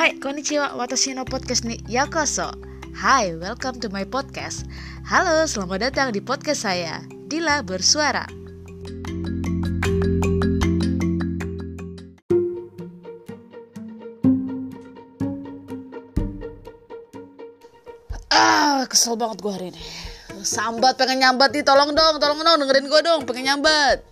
Hai, konnichiwa, watashi no podcast ni yakoso. Hai, welcome to my podcast. Halo, selamat datang di podcast saya, Dila Bersuara. Ah, kesel banget gue hari ini. Sambat pengen nyambat nih, tolong dong, tolong dong, dengerin gue dong, pengen nyambat.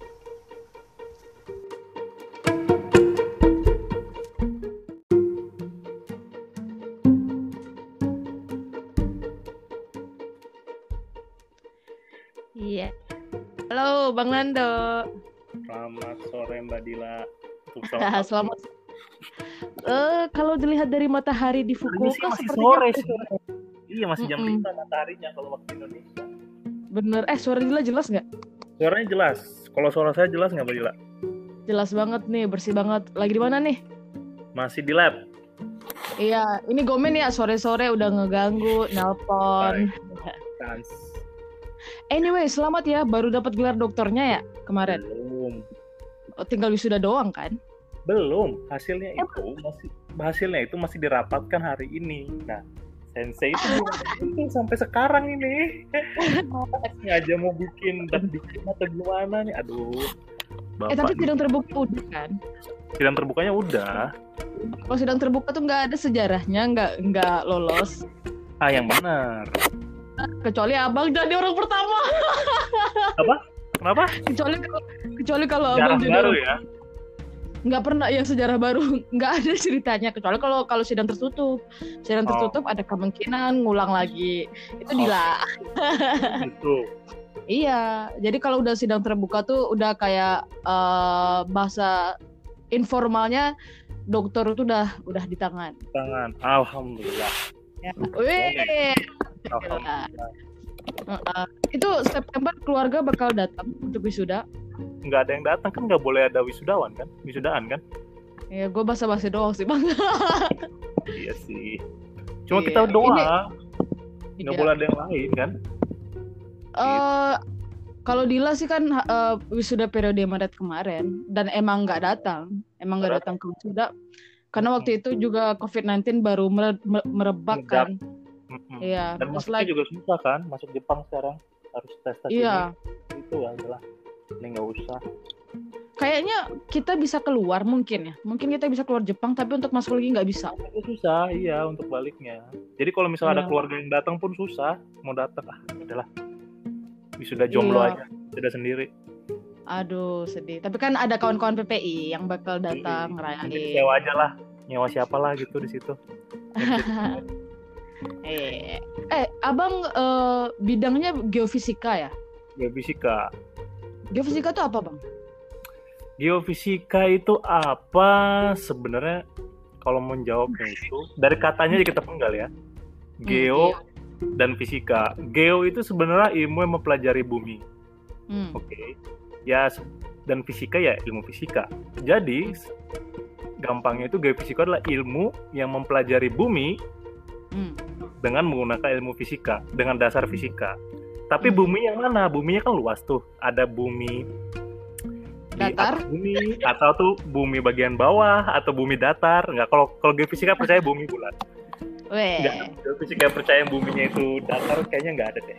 Nando. Selamat sore Mbak Dila. Untuk Selamat. Eh, kalau dilihat dari matahari di sih Fukuoka masih sepertinya sore sih. Iya masih jam Mm-mm. 5 mataharinya kalau waktu Indonesia. bener. Eh, suara Dila jelas nggak? Suaranya jelas. Kalau suara saya jelas nggak Mbak Dila? Jelas banget nih, bersih banget. Lagi di mana nih? Masih di lab. Iya, ini Gomen ya sore-sore udah ngeganggu, nelpon. Anyway, selamat ya, baru dapat gelar dokternya ya kemarin. Belum. Oh, tinggal wisuda doang kan? Belum. Hasilnya itu masih hasilnya itu masih dirapatkan hari ini. Nah, Sensei itu sampai sekarang ini. Sengaja mau bikin dan bikin atau gimana nih? Aduh. eh, tapi Bapak, sidang terbuka udah kan? sidang terbukanya udah. Kalau sidang terbuka tuh nggak ada sejarahnya, nggak nggak lolos. Ah, yang benar. Kecuali abang jadi orang pertama. Kenapa? Kecuali kalau kecuali kalau Jarang abang jadi baru orang ya. nggak pernah yang sejarah baru nggak ada ceritanya kecuali kalau kalau sidang tertutup sidang Oh. tertutup ada kemungkinan ngulang lagi itu Oh. dila Itu. iya jadi kalau udah sidang terbuka tuh udah kayak eh, bahasa informalnya dokter itu udah udah di tangan tangan. Alhamdulillah. Wih, Itu September keluarga bakal datang untuk wisuda Nggak ada yang datang kan nggak boleh ada wisudawan kan? Wisudaan kan? ya gue basa-basi doang sih bang Iya sih. Cuma Iya. kita doa, nggak Iya. boleh ada yang lain kan? Eh, kalau Dila sih kan eh, wisuda periode Maret kemarin dan emang nggak datang, emang nggak datang ke wisuda karena waktu itu juga COVID-19 baru mere- me- merebak kan. Mm-mm. Iya, Dan masuknya lagi juga susah kan? Masuk Jepang sekarang harus tes tes iya, ini. Itu ya udahlah. Ini nggak usah. kayaknya kita bisa keluar mungkin ya, mungkin kita bisa keluar Jepang tapi untuk masuk lagi nggak bisa. Itu susah, iya untuk baliknya. Jadi kalau misalnya ada Iya. keluarga yang datang pun susah. Mau datang ah, udahlah. Wisuda jomblo Iya. aja, sudah sendiri. Aduh sedih. Tapi kan ada kawan-kawan PPI yang bakal datang Iya. Nanti ngerayain. sewa aja lah. Nyewa siapa lah gitu di situ. Eh, eh, abang eh, bidangnya geofisika ya? Geofisika. Geofisika tuh apa bang? Geofisika itu apa sebenarnya kalau menjawabnya itu dari katanya aja kita penggal ya. Geo dan fisika. Geo itu sebenarnya ilmu yang mempelajari bumi. Hmm. Oke. Ya se- dan fisika ya ilmu fisika. Jadi gampangnya itu geofisika adalah ilmu yang mempelajari bumi Hmm. dengan menggunakan ilmu fisika dengan dasar fisika. Tapi Hmm. bumi yang mana? Buminya kan luas tuh. Ada bumi di Datar? atas bumi atau tuh bumi bagian bawah atau bumi datar. Enggak kalau kalau geofisika percaya bumi bulat. Weh. Enggak. Geofisika percaya buminya itu datar kayaknya nggak ada deh.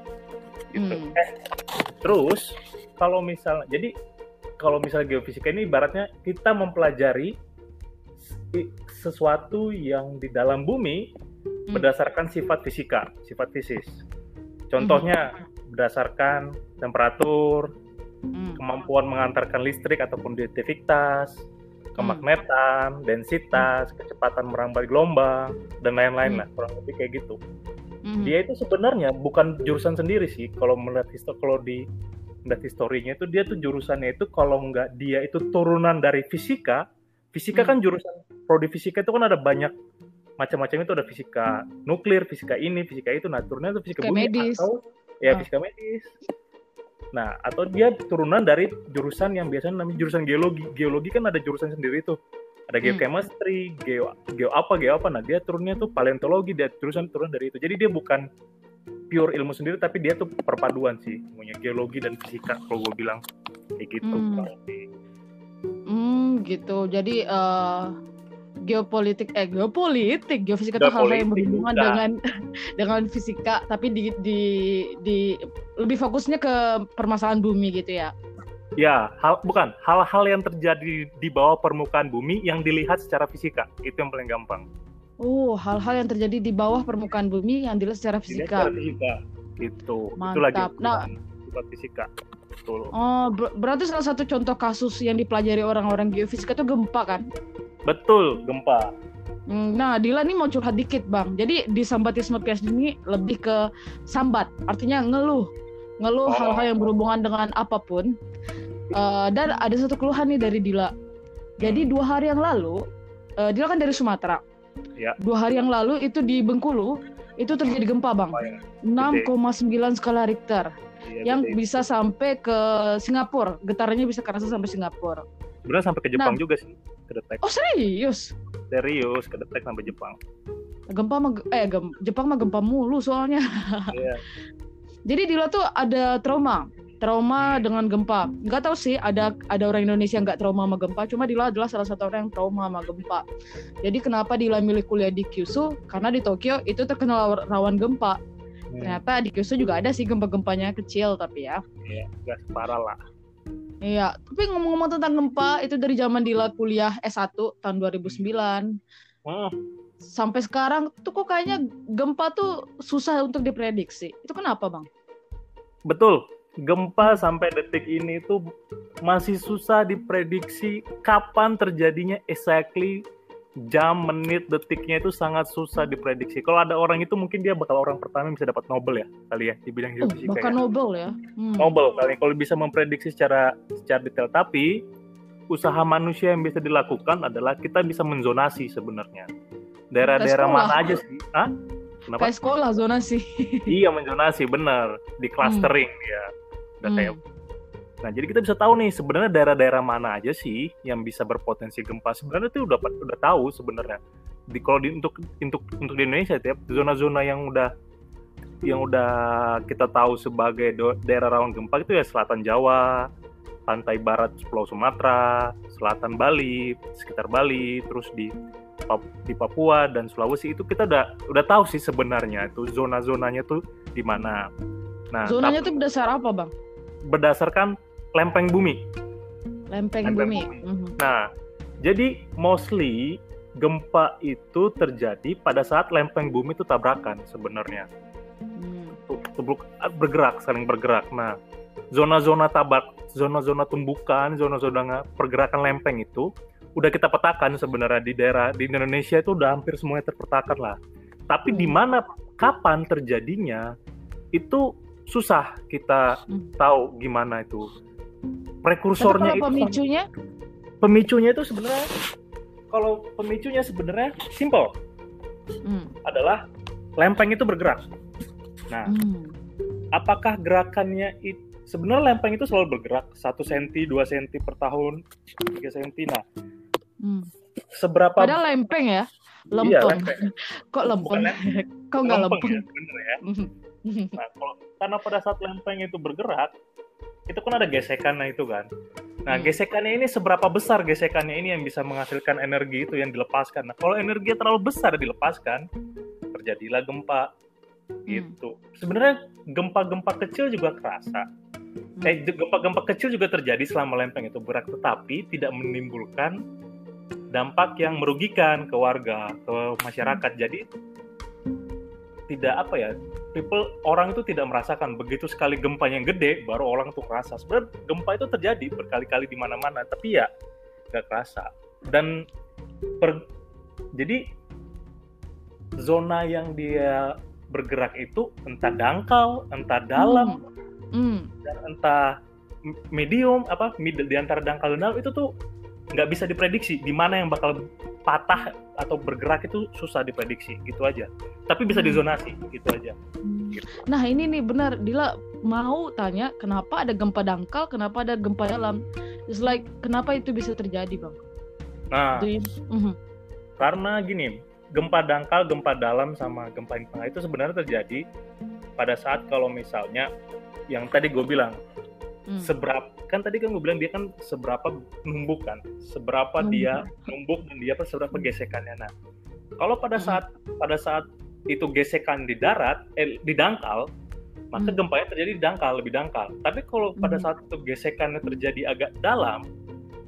Gitu. Hmm. Eh, terus kalau misal jadi kalau misalnya geofisika ini ibaratnya kita mempelajari sesuatu yang di dalam bumi Hmm. berdasarkan sifat fisika, sifat fisis. Contohnya berdasarkan temperatur, Hmm. kemampuan mengantarkan listrik ataupun konductivitas, kemagnetan, densitas, kecepatan merambat gelombang, dan lain-lain Hmm. lah kurang lebih kayak gitu. Hmm. Dia itu sebenarnya bukan jurusan sendiri sih kalau melihat histo kalau di melihat historinya itu dia tuh jurusannya itu kalau nggak dia itu turunan dari fisika, fisika Hmm. kan jurusan prodi fisika itu kan ada banyak macam-macam itu ada fisika nuklir, fisika ini, fisika itu, nah turunnya itu fisika Fisika bumi medis. atau ya Ah. fisika medis. Nah, atau dia turunan dari jurusan yang biasanya namanya jurusan geologi. Geologi kan ada jurusan sendiri tuh. Ada Hmm. geochemistry, geo geo apa, geo apa. Nah, dia turunnya tuh paleontologi, dia jurusan turun dari itu. Jadi dia bukan pure ilmu sendiri tapi dia tuh perpaduan sih, semuanya geologi dan fisika kalau gue bilang kayak gitu. Hmm. Hmm, gitu. Jadi eh geopolitik eh geopolitik geofisika itu hal-hal yang berhubungan bukan. dengan dengan fisika tapi di di di lebih fokusnya ke permasalahan bumi gitu ya Ya, hal bukan hal-hal yang terjadi di bawah permukaan bumi yang dilihat secara fisika itu yang paling gampang. oh hal-hal yang terjadi di bawah permukaan bumi yang dilihat secara Dilihat fisika secara fisika. Gitu. Itu Mantap. lagi Nah. sifat fisika. Betul. oh ber- berarti salah satu contoh kasus yang dipelajari orang-orang geofisika itu gempa kan Betul, gempa. Hmm, Nah, Dila nih mau curhat dikit, Bang. Jadi di sambatisme PhD ini lebih ke sambat, artinya ngeluh. Ngeluh Oh. hal-hal yang berhubungan dengan apa pun. Eh, dan ada satu keluhan nih dari Dila. Jadi dua hari yang lalu, eh, Dila kan dari Sumatera. Ya. Dua hari yang lalu itu di Bengkulu, itu terjadi gempa, Bang. Apa ya? 6,9 skala Richter. Iya, yang gede. bisa sampai ke Singapura. Getarannya bisa kerasa sampai Singapura. sebenarnya sampai ke Jepang Nah. juga sih. Kedetek. Oh, serius? Serius, kedetek sampai Jepang. Gempa mah eh gem- Jepang mah gempa mulu soalnya. Iya. Jadi Dila tuh ada trauma, trauma dengan gempa. Nggak tahu sih ada ada orang Indonesia yang nggak trauma sama gempa. Cuma Dila adalah salah satu orang yang trauma sama gempa. Jadi kenapa Dila milih kuliah di Kyushu? Karena di Tokyo itu terkenal rawan gempa. Hmm, Ternyata di Kyushu juga ada sih gempa-gempanya kecil tapi ya. Iya, nggak separah lah. Iya, tapi ngomong-ngomong tentang gempa itu dari zaman Dila kuliah S1 tahun 2009 Hmm, sampai sekarang tuh kok kayaknya gempa tuh susah untuk diprediksi. Itu kenapa, Bang? betul. Gempa sampai detik ini tuh masih susah diprediksi kapan terjadinya exactly jam, menit, detiknya itu sangat susah diprediksi. Kalau ada orang itu mungkin dia bakal orang pertama yang bisa dapat Nobel ya kali ya di bidang Oh, geofisika. bahkan ya. Nobel ya. Hmm. Nobel kali kalau bisa memprediksi secara secara detail. Tapi usaha manusia yang bisa dilakukan adalah kita bisa menzonasi sebenarnya. Daerah-daerah mana aja sih? Hah? Kenapa? Kayak sekolah zonasi. iya menzonasi benar di clustering ya. Udah kayak Hmm. Nah, jadi kita bisa tahu nih sebenarnya daerah-daerah mana aja sih yang bisa berpotensi gempa. Sebenarnya itu udah udah tahu sebenarnya. Di kalau di, untuk untuk untuk di Indonesia itu ya, zona-zona yang udah yang udah kita tahu sebagai do- daerah rawan gempa itu ya selatan Jawa, pantai barat Pulau Sumatera, selatan Bali, sekitar Bali, terus di di Papua dan Sulawesi itu kita udah udah tahu sih sebenarnya itu zona-zonanya tuh di mana. Nah, Zonanya tapi tuh berdasar apa, Bang? berdasarkan lempeng bumi. Lempeng, Lempeng bumi. bumi. Mhm. Nah, jadi mostly gempa itu terjadi pada saat lempeng bumi itu tabrakan sebenarnya. Hmm. Tubruk- bergerak, saling bergerak. Nah, zona-zona tabak, zona-zona tumbukan, zona-zona pergerakan lempeng itu udah kita petakan sebenarnya di daerah di Indonesia itu udah hampir semuanya terpetakan lah. Tapi di Hmm. mana kapan terjadinya itu susah kita Hmm. tahu gimana itu. Prekursornya itu pemicunya, pemicunya itu sebenarnya kalau pemicunya sebenarnya simple hmm. adalah lempeng itu bergerak. Nah, Hmm. apakah gerakannya itu sebenarnya lempeng itu selalu bergerak 1 cm, 2 cm per tahun, 3 cm. Nah, Hmm. seberapa lempeng ya, Iya, lempeng. lempeng. Kok lempeng? Bukan Kok nggak lempeng lempeng? ya, bener ya. Nah, kalau karena pada saat lempeng itu bergerak, itu kan ada gesekannya itu kan. Nah, Hmm. gesekannya ini seberapa besar gesekannya ini yang bisa menghasilkan energi itu yang dilepaskan. Nah, kalau energi terlalu besar dilepaskan, terjadilah gempa. Hmm. Gitu. Sebenarnya gempa-gempa kecil juga kerasa. Hmm. Eh, gempa-gempa kecil juga terjadi selama lempeng itu bergerak, tetapi tidak menimbulkan dampak yang merugikan ke warga, ke masyarakat. Jadi tidak apa ya people orang itu tidak merasakan begitu sekali gempanya yang gede baru orang tuh kerasa sebenarnya gempa itu terjadi berkali-kali di mana-mana tapi ya nggak kerasa. Dan per, jadi zona yang dia bergerak itu entah dangkal entah dalam Hmm. dan entah medium apa middle di antara dangkal dan dalam itu tuh nggak bisa diprediksi di mana yang bakal patah atau bergerak itu susah diprediksi gitu aja tapi bisa Hmm. dizonasi gitu aja Hmm. Nah ini nih benar Dila mau tanya kenapa ada gempa dangkal, kenapa ada gempa dalam. It's like kenapa itu bisa terjadi bang? nah you- Mhm. karena gini gempa dangkal gempa dalam sama gempa di tengah itu sebenarnya terjadi pada saat kalau misalnya yang tadi gue bilang Hmm. seberapa kan tadi kan gue bilang dia kan seberapa numbuk kan, seberapa Hmm. dia numbuk dan dia seberapa gesekannya. Nah, kalau pada Hmm. saat pada saat itu gesekan di darat, eh, di dangkal, maka Hmm. gempanya terjadi di dangkal, lebih dangkal. Tapi kalau pada Hmm. saat itu gesekannya terjadi agak dalam,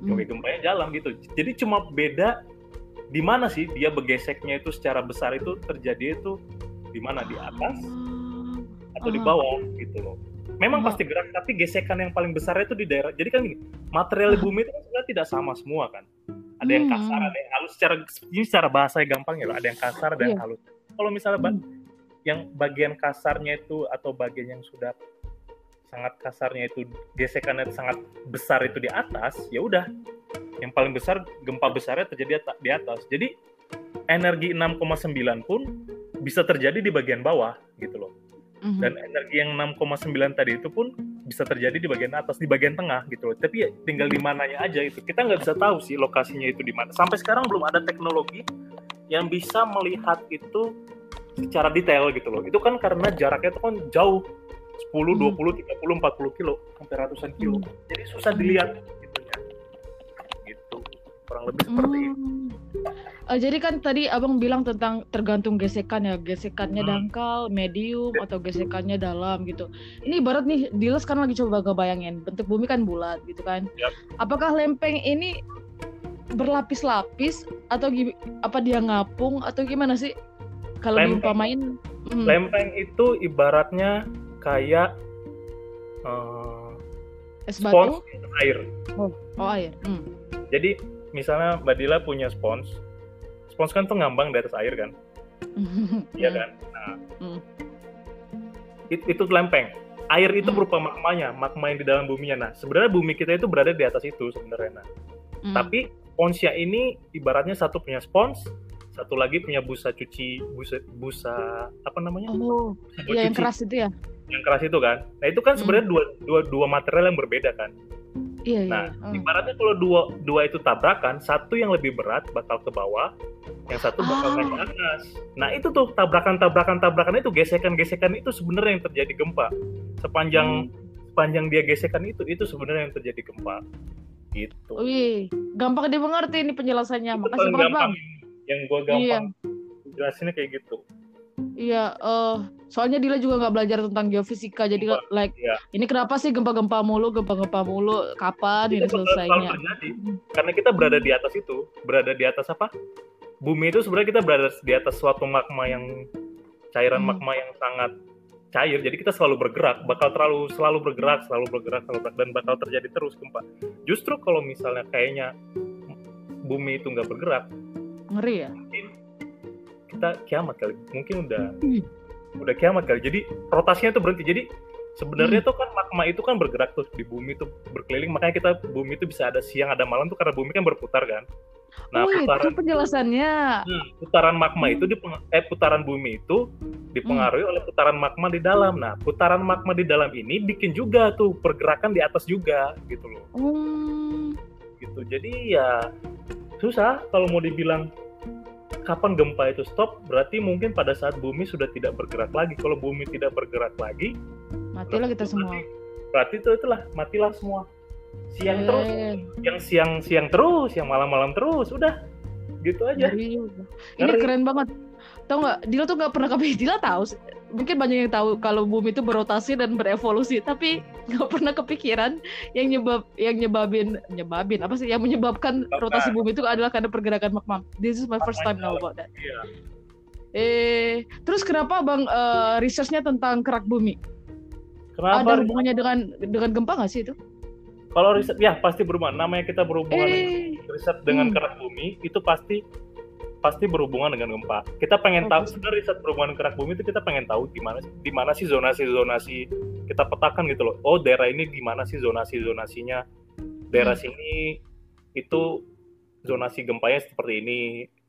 Hmm. oke gempanya dalam gitu. Jadi cuma beda di mana sih dia bergeseknya itu secara besar itu terjadi itu di mana di atas atau di Ah. bawah gitu loh. Memang Ah. pasti gerak, tapi gesekan yang paling besar itu di daerah. Jadi kan gini, material Ah. bumi itu kan sebenarnya tidak sama semua kan. Ada yang Hmm. kasar, ada yang halus. Secara ini secara bahasa gampang ya, loh. ada yang kasar, ada yang Iya. halus. Kalau misalnya Hmm. yang bagian kasarnya itu atau bagian yang sudah sangat kasarnya itu gesekannya sangat besar itu di atas, ya udah. Yang paling besar gempa besarnya terjadi di atas. Jadi energi 6,9 pun bisa terjadi di bagian bawah gitu loh Mhm. dan energi yang 6,9 tadi itu pun bisa terjadi di bagian atas di bagian tengah gitu loh. Tapi ya tinggal di mananya aja itu kita nggak bisa tahu sih lokasinya itu di mana. Sampai sekarang belum ada teknologi yang bisa melihat itu secara detail gitu loh. Itu kan karena jaraknya itu kan jauh. 10, Hmm. 20, 30, 40 kilo sampai ratusan kilo. Hmm. jadi susah dilihat gitu ya. Gitu. Kurang lebih seperti itu Eh, jadi kan tadi abang bilang tentang tergantung gesekan ya, gesekannya Hmm. dangkal, medium atau gesekannya dalam gitu. Ini ibarat nih, Dilas kan lagi coba ngebayangin bentuk bumi kan bulat gitu kan. Yap. Apakah lempeng ini berlapis-lapis atau apa dia ngapung atau gimana sih? Kalau diumpamain, hmm, lempeng itu ibaratnya kayak eh, es spons batu, air oh air. Hmm. Jadi misalnya Mbak Dila punya spons, spons kan tuh ngambang di atas air kan, iya kan? Nah, Hmm. it- itu lempeng. Air itu Hmm. berupa magmanya, magma yang di dalam buminya. Nah, sebenarnya bumi kita itu berada di atas itu sebenarnya. Nah, Hmm. tapi sponsnya ini ibaratnya satu punya spons, satu lagi punya busa cuci, busa, busa apa namanya? Oh, Busa iya yang cuci. keras itu ya? Yang keras itu kan. Nah, itu kan sebenarnya dua, dua, dua material yang berbeda kan. Iya, iya. Nah, Hmm. ibaratnya kalau dua dua itu tabrakan, satu yang lebih berat bakal ke bawah, yang satu bakal Ah. naik ke atas. Nah, itu tuh tabrakan-tabrakan tabrakan itu gesekan-gesekan itu sebenarnya yang terjadi gempa. Sepanjang Hmm. sepanjang dia gesekan itu itu sebenarnya yang terjadi gempa. Gitu. Wih, gampang dimengerti ini penjelasannya. itu Makasih banget, Bang. yang gua gampang jelasinnya kayak gitu. Iya, eh soalnya Dila juga nggak belajar tentang geofisika, jadi Gempa, like iya. ini kenapa sih gempa-gempa mulu, gempa-gempa mulu, kapan ini selesainya? terjadi karena kita berada di atas itu, berada di atas apa? Bumi itu sebenarnya kita berada di atas suatu magma yang cairan Hmm. magma yang sangat cair. Jadi kita selalu bergerak, bakal terlalu selalu bergerak, selalu bergerak, selalu bergerak dan bakal terjadi terus gempa. Justru kalau misalnya kayaknya bumi itu nggak bergerak, Ngeri ya? Kita kiamat kali. Mungkin udah Hmm. udah kiamat kali. Jadi rotasinya tuh berhenti. Jadi sebenarnya Hmm. tuh kan magma itu kan bergerak tuh di bumi tuh berkeliling. Makanya kita bumi itu bisa ada siang ada malam tuh karena bumi kan berputar kan. Nah, itu putaran penjelasannya. hmm, putaran magma itu di eh putaran bumi itu dipengaruhi oleh putaran magma di dalam. Nah, putaran magma di dalam ini bikin juga tuh pergerakan di atas juga gitu loh. Hmm. Gitu. Jadi ya susah kalau mau dibilang kapan gempa itu stop, berarti mungkin pada saat bumi sudah tidak bergerak lagi. Kalau bumi tidak bergerak lagi, Matilah kita semua. Berarti itu itulah matilah semua. Siang Eh, terus, yang siang siang terus, yang malam-malam terus, udah gitu aja. ngeri. Ini Ngeri. keren banget. Tahu nggak? Dila tuh nggak pernah kepikir. Dila tahu. Mungkin banyak yang tahu kalau bumi itu berotasi dan berevolusi, tapi nggak pernah kepikiran yang nyebab yang nyebabin nyebabin apa sih yang menyebabkan Apa? rotasi bumi itu adalah karena pergerakan magma. This is my first time know about that. Iya. Eh, terus kenapa bang eh, researchnya tentang kerak bumi? Kenapa? Ada hubungannya dengan dengan gempa nggak sih itu? Kalau riset ya pasti berhubungan. Namanya kita berhubungan Eh, riset dengan hmm. kerak bumi itu pasti pasti berhubungan dengan gempa. Kita pengen Oh, tahu sebenarnya riset berhubungan kerak bumi itu kita pengen tahu di mana di mana sih zonasi-zonasi kita petakan gitu loh. Oh, daerah ini di mana sih zonasi-zonasinya? Daerah Hmm. sini itu zonasi gempanya seperti ini,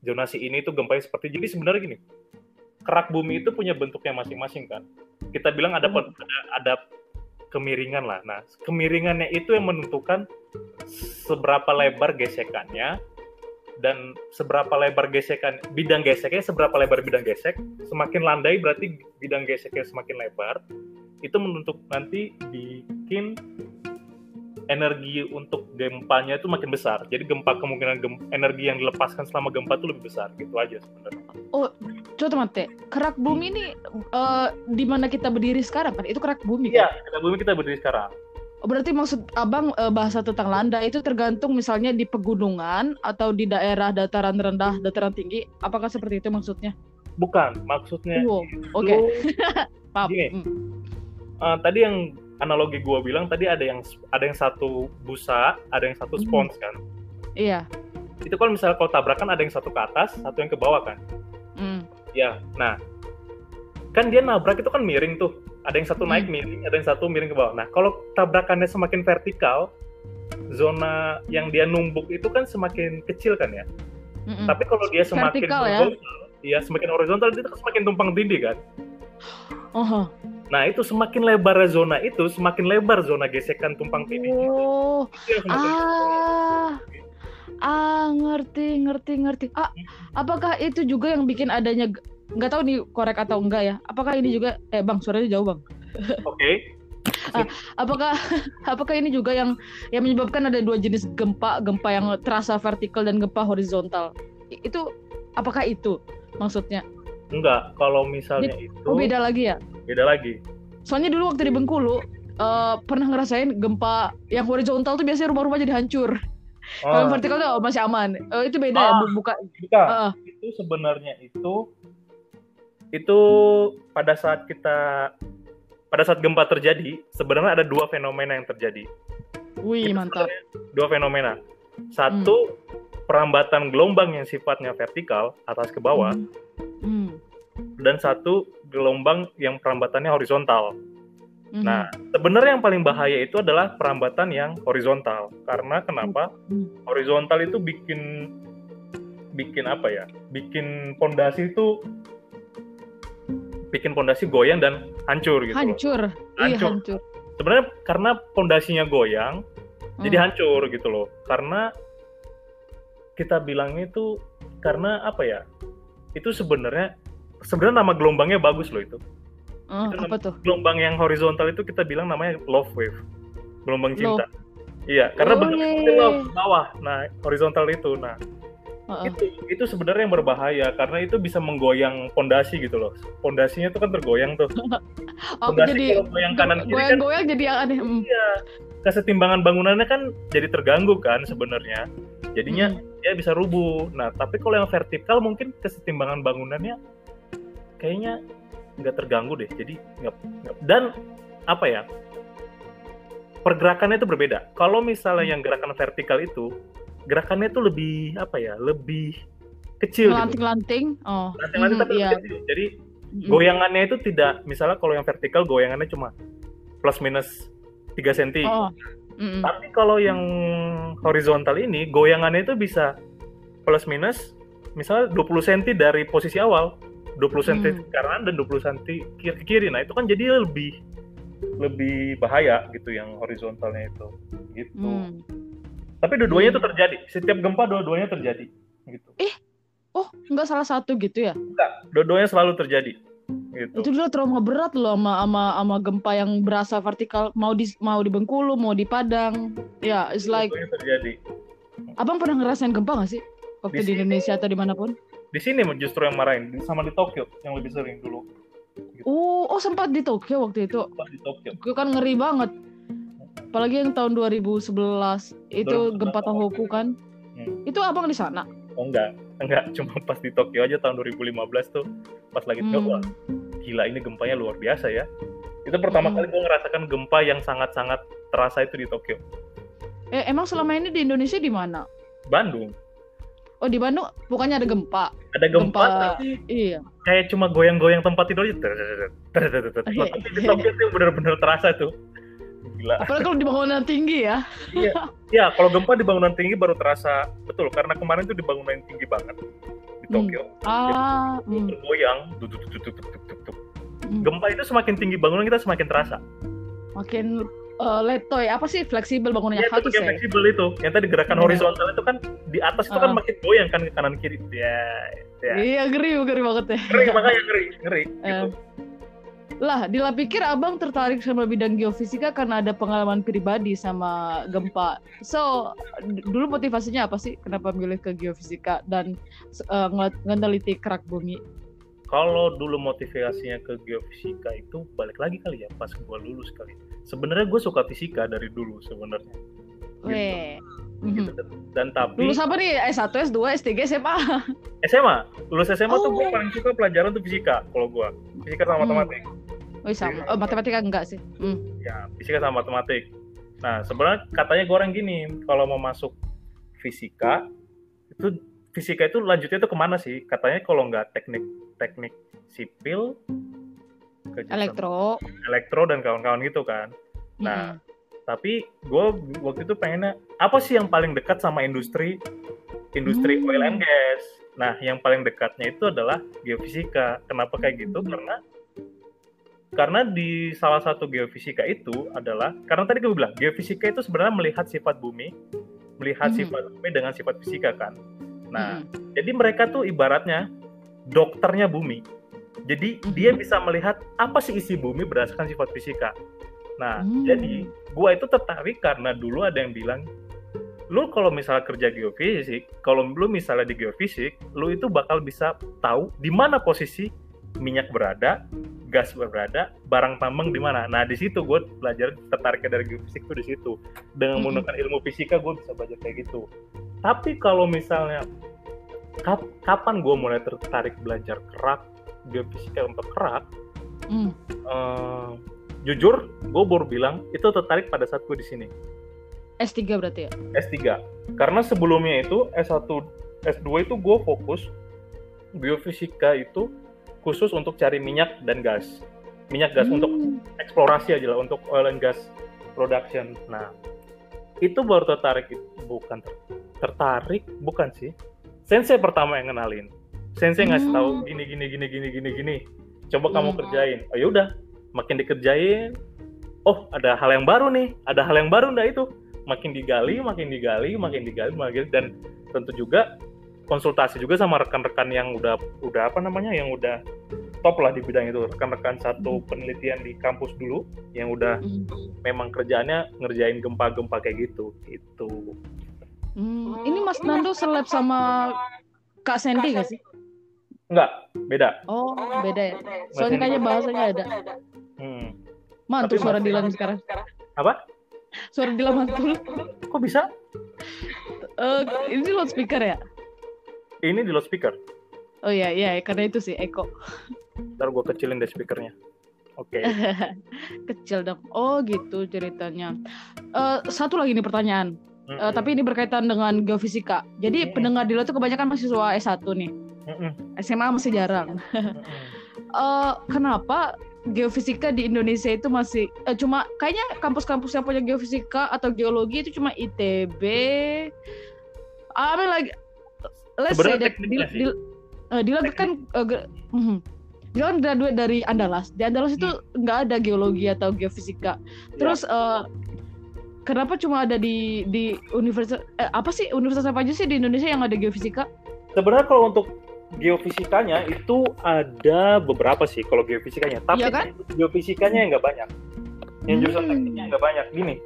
zonasi ini tuh gempanya seperti jadi sebenarnya gini. Kerak bumi itu punya bentuknya masing-masing kan. Kita bilang ada Oh. ada, ada kemiringan lah. Nah, kemiringannya itu yang menentukan seberapa lebar gesekannya dan seberapa lebar gesekan bidang geseknya seberapa lebar bidang gesek semakin landai berarti bidang geseknya semakin lebar itu menentuk nanti bikin energi untuk gempanya itu makin besar. Jadi gempa kemungkinan gem- energi yang dilepaskan selama gempa itu lebih besar. Gitu aja sebenarnya. Coba mate, kerak bumi ini eh, di mana kita berdiri sekarang kan? Itu kerak bumi Iya, kan? kita bumi kita berdiri sekarang. Oh, Berarti maksud abang eh, bahasa tentang landa itu tergantung misalnya di pegunungan atau di daerah dataran rendah, dataran tinggi. Apakah seperti itu maksudnya? Bukan, maksudnya Wow, oke, paham. Gini. Hmm. Eh, tadi yang analogi gua bilang tadi ada yang ada yang satu busa, ada yang satu Hmm. spons kan. Iya. Itu kalau misalnya kalau tabrakan ada yang satu ke atas, satu yang ke bawah kan. Hmm. Ya, nah kan dia nabrak itu kan miring tuh. Ada yang satu Hmm. naik miring, ada yang satu miring ke bawah. Nah, kalau tabrakannya semakin vertikal, zona yang dia numbuk itu kan semakin kecil kan ya. Mm-mm. Tapi kalau dia semakin Vertikal ya? horizontal, ya semakin horizontal dia kan semakin tumpang tindih kan. Oh, Nah, itu semakin lebar zona itu, semakin lebar zona gesekan tumpang tindih. oh, Itu ah, ah, ngerti, ngerti, ngerti. Ah, apakah itu juga yang bikin adanya nggak tahu nih korek atau enggak ya? Apakah ini juga, eh bang, suaranya jauh bang. Oke. Apakah apakah ini juga yang yang menyebabkan ada dua jenis gempa, gempa yang terasa vertikal dan gempa horizontal? Itu apakah itu maksudnya? Enggak, kalau misalnya itu Oh beda lagi ya? beda lagi. Soalnya dulu waktu di Bengkulu eh, pernah ngerasain gempa yang horizontal tuh biasanya rumah-rumah jadi hancur. Kalau Ah, yang vertikal tuh masih aman. Eh, itu beda ya, Ah. bu- buka. bukan. Heeh. itu sebenarnya itu itu pada saat kita pada saat gempa terjadi sebenarnya ada dua fenomena yang terjadi Wih Itu mantap. dua fenomena satu perambatan gelombang yang sifatnya vertikal atas ke bawah Hmm. Dan satu gelombang yang perambatannya horizontal Hmm. nah sebenarnya yang paling bahaya itu adalah perambatan yang horizontal karena kenapa Hmm. horizontal itu bikin bikin apa ya bikin pondasi itu bikin pondasi goyang dan hancur gitu loh. hancur. Iya Hancur. hancur. sebenarnya karena pondasinya goyang jadi Hmm. hancur gitu loh karena kita bilangnya itu karena apa ya itu sebenarnya sebenarnya nama gelombangnya bagus loh itu Eh, itu apa tuh? gelombang yang horizontal itu kita bilang namanya love wave gelombang Love. cinta iya karena Oh, bentuknya love bawah nah horizontal itu nah Heeh. itu itu sebenarnya yang berbahaya karena itu bisa menggoyang pondasi gitu loh pondasinya itu kan tergoyang tuh pondasi jadi kalau goyang kanan kiri kan goyang-goyang jadi yang aneh. Hmm. iya kesetimbangan bangunannya kan jadi terganggu kan sebenarnya jadinya Hmm. dia bisa rubuh nah tapi kalau yang vertikal mungkin kesetimbangan bangunannya kayaknya nggak terganggu deh jadi nggak dan apa ya pergerakannya itu berbeda kalau misalnya yang gerakan vertikal itu gerakannya itu lebih apa ya lebih kecil gitu Lanting-lanting. Oh. Lanting-lanting Mhm, tapi lebih iya. kecil. jadi Mhm. goyangannya itu tidak misalnya kalau yang vertikal goyangannya cuma plus minus 3 cm Oh. Mhm. tapi kalau yang horizontal ini goyangannya itu bisa plus minus misalnya 20 cm dari posisi awal 20 cm Hmm. kanan dan 20 cm kiri ke kiri nah itu kan jadi lebih lebih bahaya gitu yang horizontalnya itu gitu Hmm. tapi dua-duanya Hmm. itu terjadi setiap gempa dua-duanya terjadi gitu Oh, nggak salah satu gitu ya? dua-duanya selalu terjadi gitu Itu dulu trauma berat loh sama sama sama gempa yang berasa vertikal mau di mau di Bengkulu, mau di Padang. Ya, it's like dua-duanya terjadi Abang pernah ngerasain gempa gak sih? Waktu Di di. Indonesia atau di mana pun? Di sini justru yang marahin sama di Tokyo yang lebih sering dulu Oh, oh sempat di Tokyo waktu itu. Pas di Tokyo Tokyo kan ngeri banget. Apalagi yang tahun 2011 itu 2011 gempa Tohoku kan. Hmm. Itu abang di sana. Oh enggak, enggak cuma pas di Tokyo aja tahun 2015 tuh pas lagi Hmm. Tokyo, wah gila ini gempanya luar biasa ya. Itu pertama Hmm. kali gue ngerasakan gempa yang sangat-sangat terasa itu di Tokyo. Eh, emang selama ini di Indonesia di mana? Bandung Oh, di Bandung bukannya ada gempa. ada gempa, Gempa. tapi Iya. kayak cuma goyang-goyang tempat tidur aja. Iya. Tapi di Tokyo tuh bener-bener terasa tuh. Gila. Apalagi kalau di bangunan tinggi ya. Ya, kalau gempa di bangunan tinggi baru terasa betul karena kemarin tuh di bangunan yang tinggi banget di Hmm. Tokyo. Ah, hmm, Tergoyang, duk. hmm. Gempa itu semakin tinggi bangunan kita semakin terasa. makin eh, letoy. Apa sih fleksibel bangunannya? Ya, itu say? fleksibel itu. Yang tadi gerakan Iya. horizontal itu kan di atas itu kan Ah. makin goyang kan ke kanan kiri. Ya, ya. Iya, ngeri, ngeri banget ya. Ngeri makanya ngeri, ngeri gitu. Eh. Lah, Dila pikir abang tertarik sama bidang geofisika karena ada pengalaman pribadi sama gempa. So, dulu motivasinya apa sih? Kenapa milih ke geofisika dan uh, ngeliti kerak bumi? Kalau dulu motivasinya ke geofisika itu balik lagi kali ya pas gue lulus kali. Sebenarnya gue suka fisika dari dulu sebenarnya. Weh. Gitu. Mhm. Dan tapi Lulus apa nih? S1, S2, S3, SMA? SMA, lulus SMA tuh gue Oh. paling suka pelajaran tuh fisika kalau gue. Fisika sama Hmm. matematik. Wih sama. Oh, matematika enggak sih? Hmm. ya fisika sama matematik. Nah sebenarnya katanya gue orang gini, kalau mau masuk fisika itu fisika itu lanjutnya itu ke mana sih? Katanya kalau nggak teknik teknik sipil, ke Elektro. elektro dan kawan-kawan gitu kan. Nah, Mhm. tapi gue waktu itu pengennya apa sih yang paling dekat sama industri industri Hmm. oil and gas. Nah, yang paling dekatnya itu adalah geofisika. Kenapa kayak gitu? Hmm. Karena karena di salah satu geofisika itu adalah karena tadi gue bilang geofisika itu sebenarnya melihat sifat bumi, melihat Mhm. sifat bumi dengan sifat fisika kan. Nah, Mhm. jadi mereka tuh ibaratnya dokternya bumi. Jadi dia bisa melihat apa sih isi bumi berdasarkan sifat fisika. Nah, Hmm. jadi gua itu tertarik karena dulu ada yang bilang lu kalau misalnya kerja geofisik, kalau lu misalnya di geofisik, lu itu bakal bisa tahu di mana posisi minyak berada, gas berada, barang tambang di mana. Nah, di situ gue belajar tertariknya dari geofisik tuh di situ. Dengan Mhm. menggunakan ilmu fisika gue bisa belajar kayak gitu. Tapi kalau misalnya kap- kapan gue mulai tertarik belajar kerak, geofisika untuk kerak, Hmm. eh, jujur gue baru bilang itu tertarik pada saat gue di sini. S3 berarti ya? S3. Karena sebelumnya itu S1, S2 itu gue fokus geofisika itu khusus untuk cari minyak dan gas. Minyak gas untuk Hmm. eksplorasi aja lah, untuk oil and gas production. Nah, itu baru tertarik, bukan ter- tertarik, bukan sih. Sensei pertama yang kenalin. Sensei ngasih Hmm. tahu gini gini gini gini gini gini. Coba kamu Hmm. kerjain. Oh ya udah, makin dikerjain. Oh, ada hal yang baru nih. Ada hal yang baru enggak itu? Makin digali, makin digali, makin digali, makin dan tentu juga konsultasi juga sama rekan-rekan yang udah udah apa namanya yang udah top lah di bidang itu rekan-rekan satu penelitian di kampus dulu yang udah Hmm. memang kerjaannya ngerjain gempa-gempa kayak gitu itu Hmm. Ini Mas Nando seleb sama Kak Sandy gak sih? Enggak beda Oh, beda ya. Soalnya kayaknya bahasanya ada. hmm. Mantul Tapi suara Mas- Dilan sekarang. apa Suara Dilan mantul. kok bisa Eh, ini loudspeaker ya? ini di loudspeaker Oh iya, iya, karena itu sih Eko. ntar gue kecilin deh speakernya oke Kecil dong. Oh gitu ceritanya. Eh, satu lagi nih pertanyaan. Eh, Mm-mm. tapi ini berkaitan dengan geofisika. Jadi Mm-mm. pendengar Dila tuh kebanyakan mahasiswa S1 nih. Mm-mm. SMA masih jarang. Mm-mm. Eh, kenapa geofisika di Indonesia itu masih eh, cuma kayaknya kampus-kampus yang punya geofisika atau geologi itu cuma ITB. I mean like let's say Sebenarnya that tekniknya Dila, sih. Dila, eh, kan ge-. Dila kan graduate dari Andalas. Di Andalas itu nggak ada geologi atau geofisika. Terus eh, kenapa cuma ada di di universitas eh, apa sih universitas apa aja sih di Indonesia yang ada geofisika? sebenarnya kalau untuk geofisikanya itu ada beberapa sih kalau geofisikanya tapi Iya kan? geofisikanya yang nggak banyak. Yang jurusan Hmm. tekniknya nggak banyak. Gini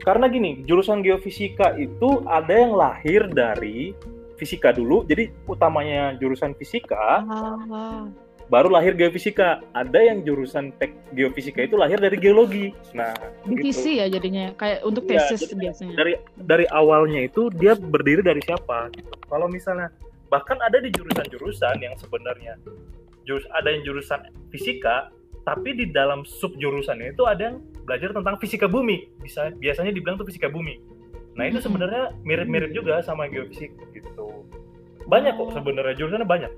karena gini jurusan geofisika itu ada yang lahir dari fisika dulu. Jadi utamanya jurusan fisika Ah, baru lahir geofisika. Ada yang jurusan tek geofisika itu lahir dari geologi. Nah divisi ya jadinya kayak untuk Iya, tesis jadi biasanya. dari dari awalnya itu dia berdiri dari siapa? Gitu. Kalau misalnya bahkan ada di jurusan-jurusan yang sebenarnya jurus ada yang jurusan fisika tapi di dalam sub jurusannya itu ada yang belajar tentang fisika bumi. Bisa biasanya dibilang tuh fisika bumi. Nah, itu sebenarnya mirip-mirip juga sama geofisik gitu. Banyak kok Oh. sebenarnya jurusannya banyak.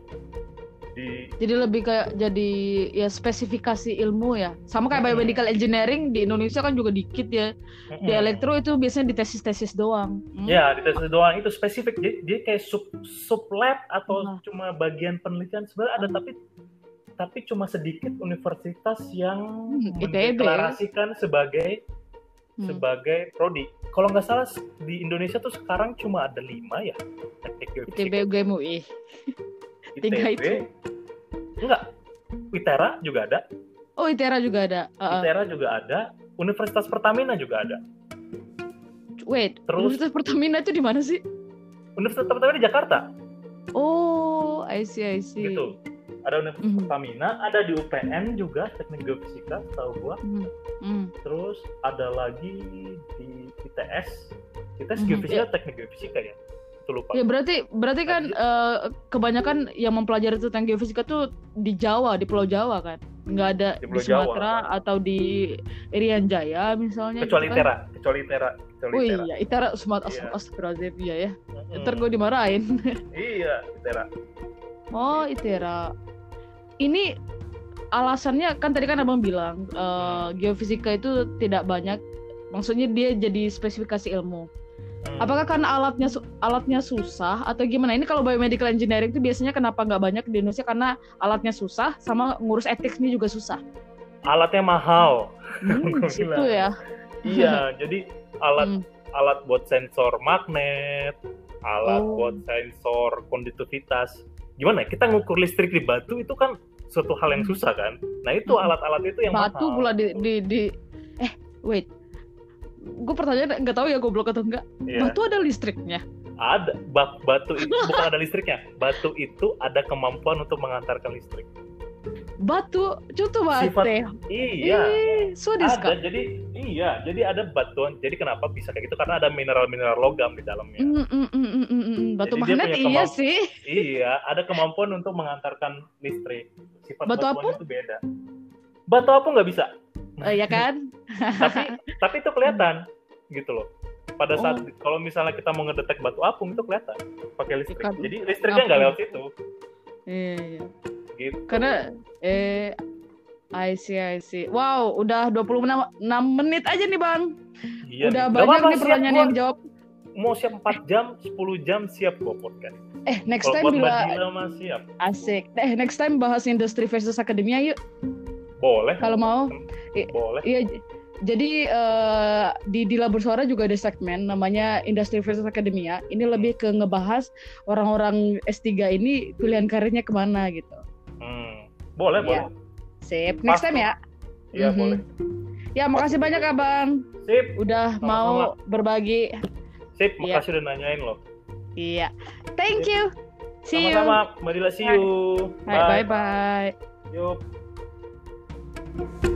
Di Jadi lebih kayak jadi ya spesifikasi ilmu ya. Sama kayak biomedical engineering di Indonesia kan juga dikit ya. Di elektro itu biasanya di tesis-tesis doang. Hmm. Ya, di tes doang itu spesifik. Dia, dia kayak sub sub lab atau Hmm. cuma bagian penelitian sebenarnya ada tapi tapi cuma sedikit universitas yang Hmm, ITB. mendeklarasikan sebagai Hmm. sebagai prodi. Kalau nggak salah di Indonesia tuh sekarang cuma ada lima ya. ITB UGM UI. Tiga ITB. itu. Enggak. ITERA juga ada. Oh, ITERA juga ada. Uh, ITERA juga ada, Universitas Pertamina juga ada. wait, Terus- Universitas Pertamina itu di mana sih? Universitas Pertamina di Jakarta, Oh, I see, I see. gitu. Ada Universitas Mhm. Pertamina, ada di UPN juga Teknik Geofisika, tahu gua. Hmm, hmm. Terus ada lagi di ITS, ITS Mhm. Geofisika, Teknik Geofisika ya. Itu lupa. Ya berarti berarti kan eh, kebanyakan yang mempelajari tentang geofisika tuh di Jawa, di Pulau Jawa kan, nggak ada Di di, Jawa. Sumatera atau di Irian Jaya misalnya. kecuali gitu kan. ITERA, kecuali ITERA, kecuali Oh ITERA. iya, Itera Sumatera Iya. Astagfirullahaladzim iya ya. Mm-mm. Ntar gue dimarahin. Iya, ITERA. Oh, Itera. Ini alasannya kan tadi kan abang bilang eh, geofisika itu tidak banyak. Maksudnya dia jadi spesifikasi ilmu. Apakah karena alatnya alatnya susah atau gimana? Ini kalau biomedical engineering itu biasanya kenapa nggak banyak di Indonesia karena alatnya susah sama ngurus etiknya juga susah. alatnya mahal? Hmm, bilang. ya. iya, jadi alat Hmm. alat buat sensor magnet, alat Oh. buat sensor konduktivitas. Gimana ya? Kita ngukur listrik di batu itu kan suatu hal yang Hmm. susah kan? Nah, itu Hmm. alat-alat itu yang Batu mahal. pula di, di di eh wait. Gue pertanyaan nggak tahu ya goblok atau enggak. Iya. Batu ada listriknya. Ada Ba- batu itu bukan ada listriknya. Batu itu ada kemampuan untuk mengantarkan listrik. Batu, contoh bate. Iya. So desu Ada jadi iya, jadi ada batuan. Jadi kenapa bisa kayak gitu? Karena ada mineral-mineral logam di dalamnya. Mm, mm, mm, mm, mm, mm. Batu Jadi magnet iya sih. Iya, ada kemampuan untuk mengantarkan listrik. Sifat Batu apung? itu beda. Batu apung nggak bisa, Eh, ya kan? tapi tapi itu kelihatan gitu loh. Pada saat Oh. kalau misalnya kita mau ngedetek batu apung itu kelihatan pakai listrik. Jadi listriknya nggak lewat situ. Iya, iya. Gitu. Karena eh I see, I see. Wow, udah 26 menit aja nih, Bang. Iya udah nih. Banyak nih pertanyaan gua. yang jawab. Mau siap 4 jam, 10 jam siap gua podcast. Eh, next Kalau time bila siap. asik. Eh, next time bahas industri versus akademia yuk Boleh. kalau mau. Boleh. Iya, jadi eh, di Dila Bersuara juga ada segmen namanya Industri versus Akademia. Ini lebih ke ngebahas orang-orang S3 ini pilihan karirnya ke mana gitu. Hmm. Boleh, Iya. boleh. Sip, next Pas time ya. Iya, Mhm. boleh. Ya, makasih banyak Abang. Sip. Udah Sama-sama. mau berbagi. Sip, Iya. makasih udah nanyain loh. Iya. Thank you. See you. Sama-sama, Mbak Dila, see you. Bye bye. Bye. Yuk.